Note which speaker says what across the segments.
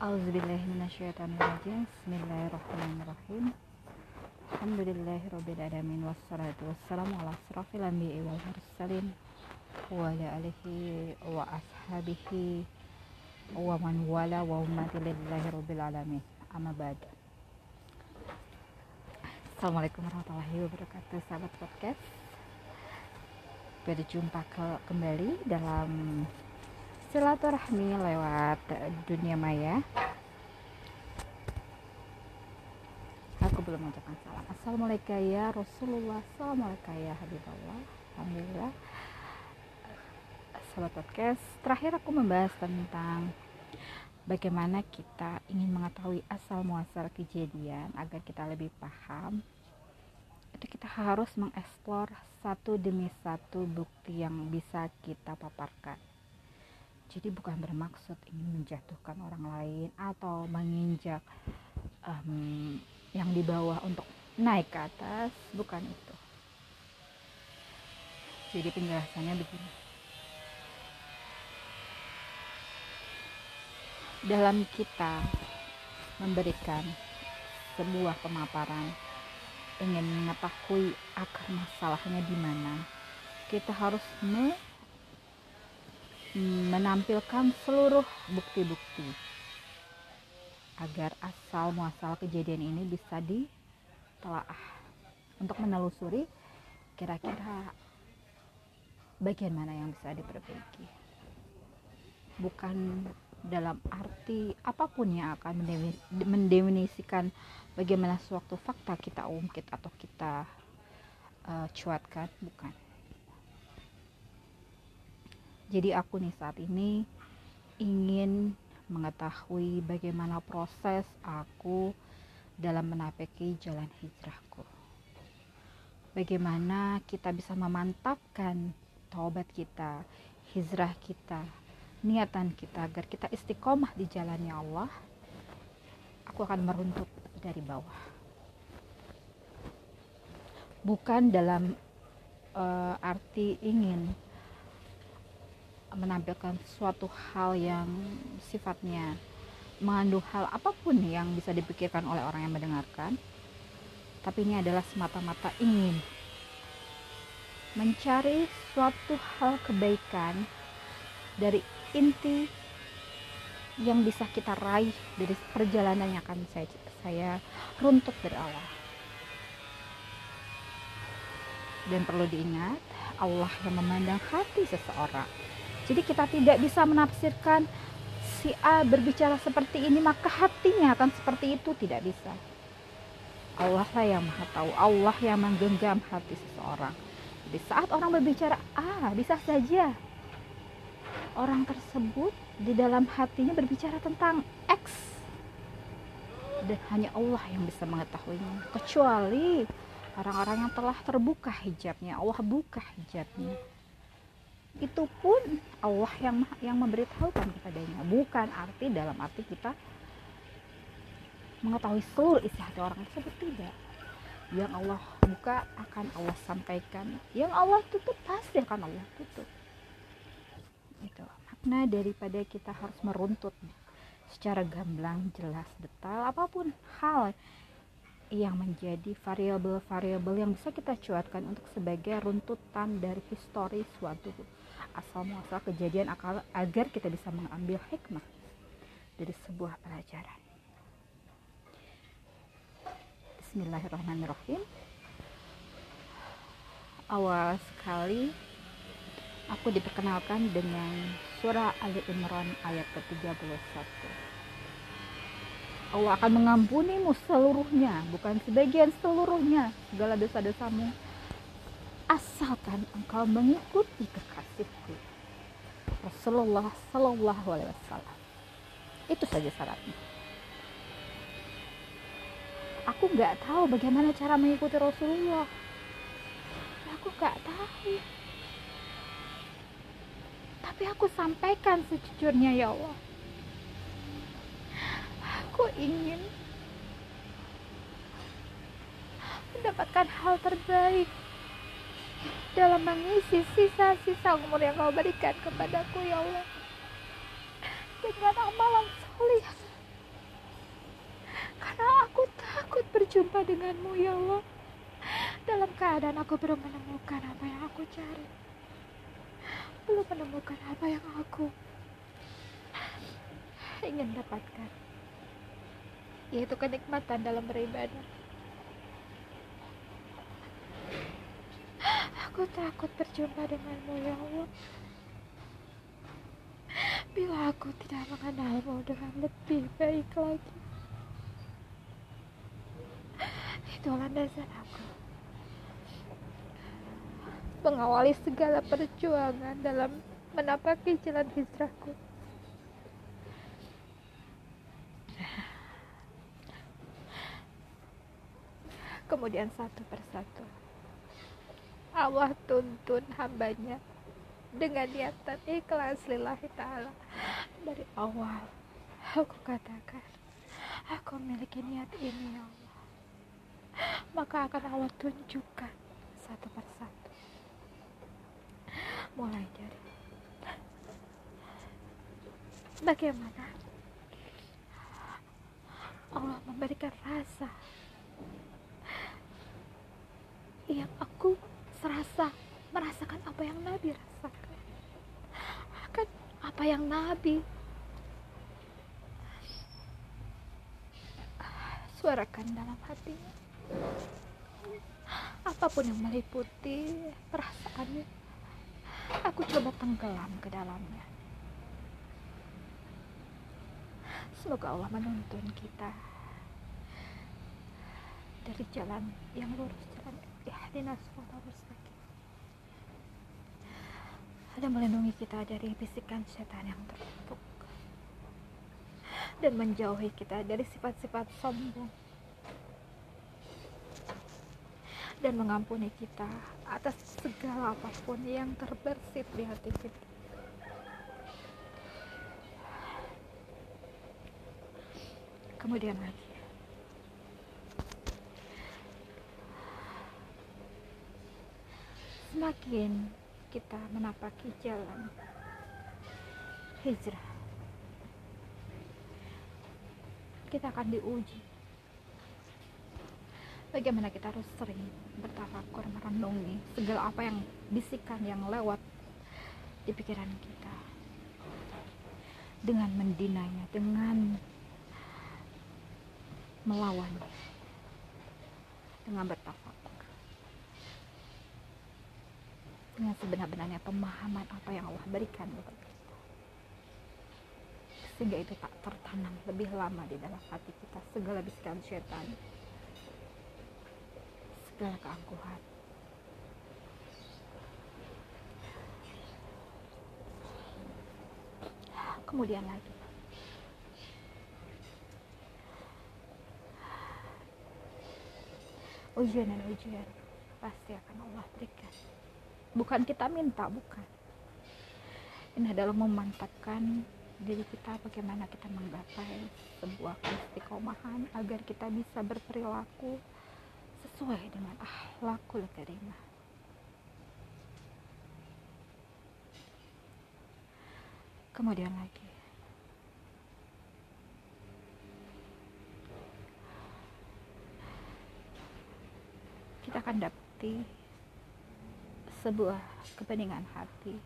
Speaker 1: Auzubillahiminasyaitonirrajim Bismillahirrahmanirrahim. Alhamdulillahirrabbilalamin. Wassalatu wassalamu ala asrafil anbiya wal mursalin Wa ala alihi wa ashabihi Wa man wala wa ummati lillahi Amma ba'd Assalamualaikum warahmatullahi wabarakatuh Sahabat podcast. Berjumpa ke, kembali dalam silaturahmi lewat dunia maya. Aku belum mengucapkan salam. Assalamualaikum ya Rasulullah. Assalamualaikum ya Habibullah. Alhamdulillah. Sahabat podcast terakhir aku membahas tentang bagaimana kita ingin mengetahui asal muasal kejadian agar kita lebih paham. Itu kita harus mengeksplor satu demi satu bukti yang bisa kita paparkan jadi bukan bermaksud ingin menjatuhkan orang lain atau menginjak um, yang di bawah untuk naik ke atas bukan itu. Jadi penjelasannya begini. Dalam kita memberikan sebuah pemaparan ingin mengetahui akar masalahnya di mana kita harus me menampilkan seluruh bukti-bukti agar asal muasal kejadian ini bisa ditelaah. Untuk menelusuri kira-kira bagian mana yang bisa diperbaiki? Bukan dalam arti apa pun yang akan mendefinisikan bagaimana suatu fakta kita ungkit atau kita uh, cuatkan bukan jadi aku nih saat ini ingin mengetahui bagaimana proses aku dalam menapaki jalan hijrahku. Bagaimana kita bisa memantapkan taubat kita, hijrah kita, niatan kita agar kita istiqomah di jalannya Allah. Aku akan meruntut dari bawah. Bukan dalam uh, arti ingin menampilkan suatu hal yang sifatnya mengandung hal apa pun yang bisa dipikirkan oleh orang yang mendengarkan tapi ini adalah semata-mata ingin mencari suatu hal kebaikan dari inti yang bisa kita raih dari perjalanan yang akan saya saya runtut dari awal dan perlu diingat Allah yang memandang hati seseorang jadi kita tidak bisa menafsirkan si A berbicara seperti ini maka hatinya akan seperti itu. Tidak bisa. Allah lah yang maha tahu, Allah yang menggenggam hati seseorang. Jadi saat orang berbicara A bisa saja orang tersebut di dalam hatinya berbicara tentang X. Dan hanya Allah yang bisa mengetahuinya. Kecuali orang-orang yang telah terbuka hijabnya. Allah buka hijabnya itu pun Allah yang yang memberitahukan kepadanya. Bukan arti dalam arti kita mengetahui seluruh isi hati orang tersebut tidak. Yang Allah buka akan Allah sampaikan. Yang Allah tutup pasti akan Allah tutup. Itu makna daripada kita harus meruntut secara gamblang jelas detail apa pun hal yang menjadi variabel-variabel yang bisa kita cuatkan untuk sebagai runtutan dari histori suatu asal muasal kejadian akal agar kita bisa mengambil hikmah dari sebuah pelajaran. Bismillahirrahmanirrahim. Awal sekali aku diperkenalkan dengan surah Ali Imran ayat ke-31 Allah akan mengampunimu seluruhnya, bukan sebagian seluruhnya segala dosa-dosamu. Asalkan engkau mengikuti kekasihku. Rasulullah Sallallahu Alaihi Wasallam. Itu saja syaratnya. Aku nggak tahu bagaimana cara mengikuti Rasulullah. Aku nggak tahu. Tapi aku sampaikan sejujurnya ya Allah aku ingin mendapatkan hal terbaik dalam mengisi sisa-sisa umur yang kau berikan kepadaku ya Allah. Dengan amalan solih karena aku takut berjumpa denganmu ya Allah. Dalam keadaan aku belum menemukan apa yang aku cari. Belum menemukan apa yang aku ingin dapatkan. Yaitu kenikmatan dalam beribadah. Aku takut berjumpa denganmu ya Allah. Bila aku tidak mengenalmu dengan lebih baik lagi. Itu landasan aku. Mengawali segala perjuangan dalam menapaki jalan hijrahku. Kemudian satu persatu Allah tuntun hambanya dengan niatan ikhlas lillahi ta'ala. Dari awal aku katakan aku memiliki niat ini ya Allah. Maka akan Allah tunjukkan satu persatu. Mulai dari bagaimana Allah memberikan rasa yang aku serasa merasakan apa yang Nabi rasakan. Akan apa yang Nabi suarakan dalam hatinya. Apa pun yang meliputi perasaannya aku coba tenggelam ke dalamnya. Semoga Allah menuntun kita dari jalan yang lurus ihdina siratal mustaqim ada melindungi kita dari bisikan setan yang tertutup dan menjauhi kita dari sifat-sifat sombong dan mengampuni kita atas segala apa pun yang terbersit di hati kita. Kemudian lagi, semakin kita menapaki jalan hijrah, kita akan diuji bagaimana kita harus sering bertafakur merenungi segala apa yang bisikan yang lewat di pikiran kita. Dengan mendinanya dengan melawannya dengan bertafakur dengan sebenar-benarnya pemahaman apa yang Allah berikan kepada kita. Sehingga itu tak tertanam lebih lama di dalam hati kita. Segala bisikan setan segala keangkuhan. Kemudian lagi. Ujian dan ujian pasti akan Allah berikan bukan kita minta bukan. Ini adalah memantapkan diri kita bagaimana kita menggapai sebuah keistiqomahan agar kita bisa berperilaku sesuai dengan akhlakul karimah kemudian lagi. Kita akan dapati sebuah kebeningan hati.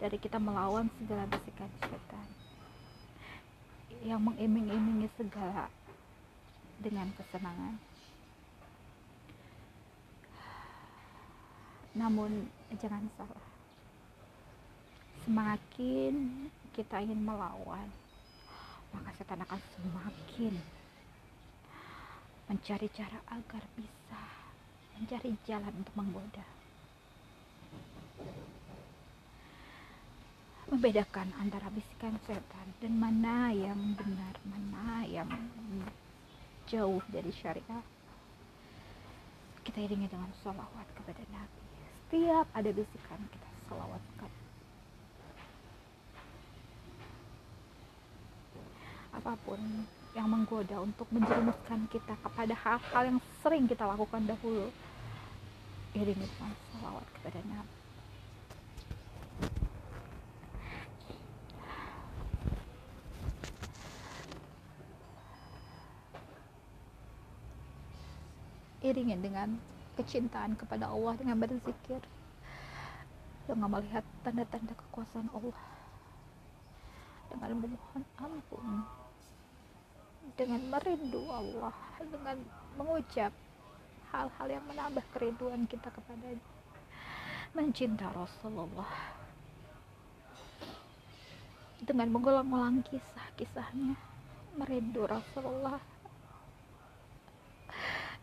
Speaker 1: Dari kita melawan segala bisikan setan yang mengiming-imingi segala dengan kesenangan. Namun jangan salah. Semakin kita ingin melawan maka setan akan semakin mencari cara agar bisa mencari jalan untuk menggoda membedakan antara bisikan setan dan mana yang benar mana yang jauh dari syariah. Kita iringi dengan salawat kepada Nabi. Setiap ada bisikan kita salawatkan. Apa pun yang menggoda untuk menjerumuskan kita kepada hal-hal yang sering kita lakukan dahulu iringi dengan salawat kepada Nabi iringin dengan kecintaan kepada Allah dengan berzikir. Dengan melihat tanda-tanda kekuasaan Allah. Dengan memohon ampun. Dengan merindu Allah. Dengan mengucap hal-hal yang menambah kerinduan kita kepadanya. Mencinta Rasulullah. Dengan mengulang-ulang kisah-kisahnya. Merindu Rasulullah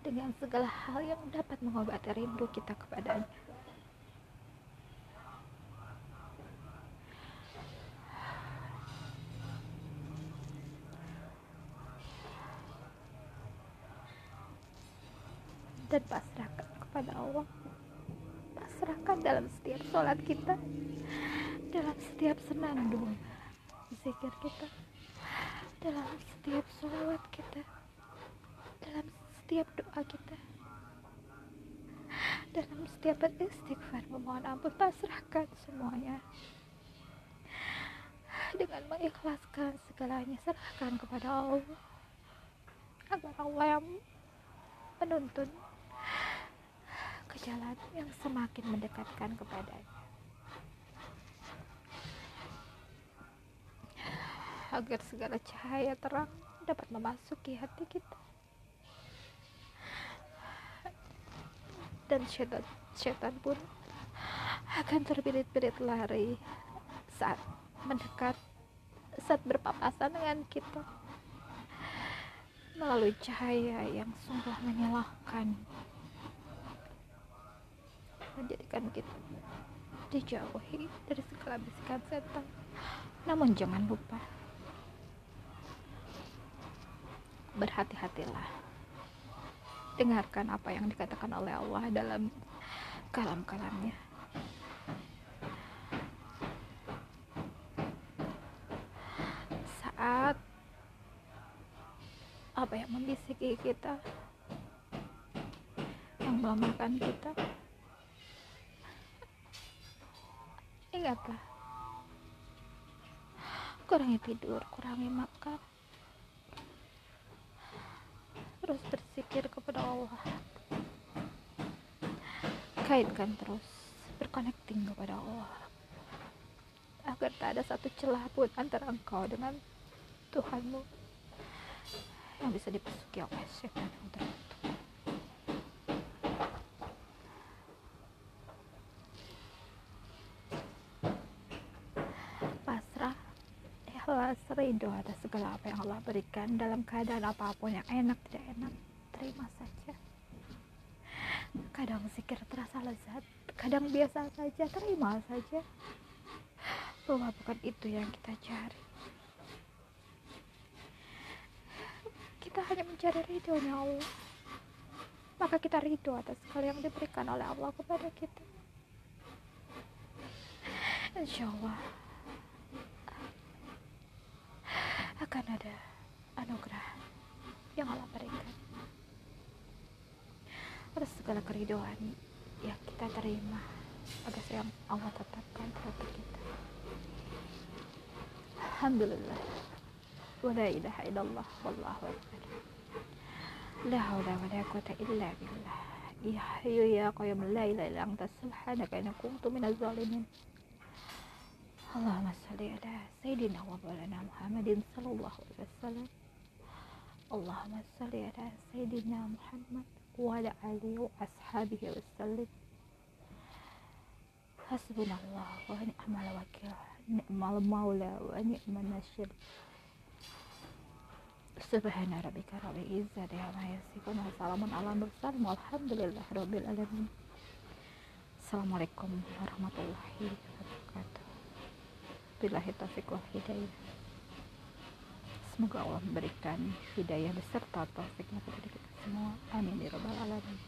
Speaker 1: dengan segala hal yang dapat mengobati rindu kita kepadanya. Dan pasrahkan kepada Allah. Pasrahkan dalam setiap sholat kita. Dalam setiap senandung zikir kita. Dalam setiap sholawat kita. Dalam setiap doa kita. Dalam setiap beristighfar memohon ampun pasrahkan semuanya. Dengan mengikhlaskan segalanya serahkan kepada Allah. Agar Allah yang menuntun ke jalan yang semakin mendekatkan kepadanya. Agar segala cahaya terang dapat memasuki hati kita dan syaitan, syaitan pun akan terbirit-birit lari saat mendekat saat berpapasan dengan kita. Melalui cahaya yang sungguh menyalahkan menjadikan kita dijauhi dari segala bisikan setan. Namun jangan lupa berhati-hatilah dengarkan apa yang dikatakan oleh Allah dalam kalam-kalamnya. Saat apa yang membisiki kita yang melemahkan kita. Ingatlah kurangi tidur kurangi makan. Terus bersikir kepada Allah. Kaitkan terus berconnecting kepada Allah. Agar tak ada satu celah pun antara engkau dengan Tuhanmu yang bisa dipasuki oleh setan yang terkutuk pasrah ikhlas ridho atas segala apa yang Allah berikan dalam keadaan apa pun yang enak tidak enak terima saja. Kadang zikir terasa lezat kadang biasa saja terima saja. Bahwa bukan itu yang kita cari. Kita hanya mencari ridhonya Allah. Maka kita ridho atas segala yang diberikan oleh Allah kepada kita. Insya Allah akan ada anugerah yang Allah berikan segala keridoan yang kita terima. Atas yang Allah tetapkan terhadap kita. Alhamdulillah. Wa la ilaha illallah wallahu akbar. La haula wa la quwata illa billah. Ya hayu ya qayyum la ilaha illa anta subhanaka inna kuntu minaz zalimin. Allahumma salli ala sayyidina wa maulana Muhammadin sallallahu alaihi wasallam. Allahumma salli ala sayyidina Muhammad. وعلى آله وأصحابه وسلم حسبنا الله ونعم الوكيل نعم المولى ونعم النصير سبحان ربك رب العزة عما يصفون وسلام على المرسلين والحمد لله رب العالمين السلام عليكم ورحمة الله وبركاته Billahi taufiq wal hidayah. Semoga Allah memberikan hidayah beserta taufiknya kepada kita म अनिल निरुबा अलगढा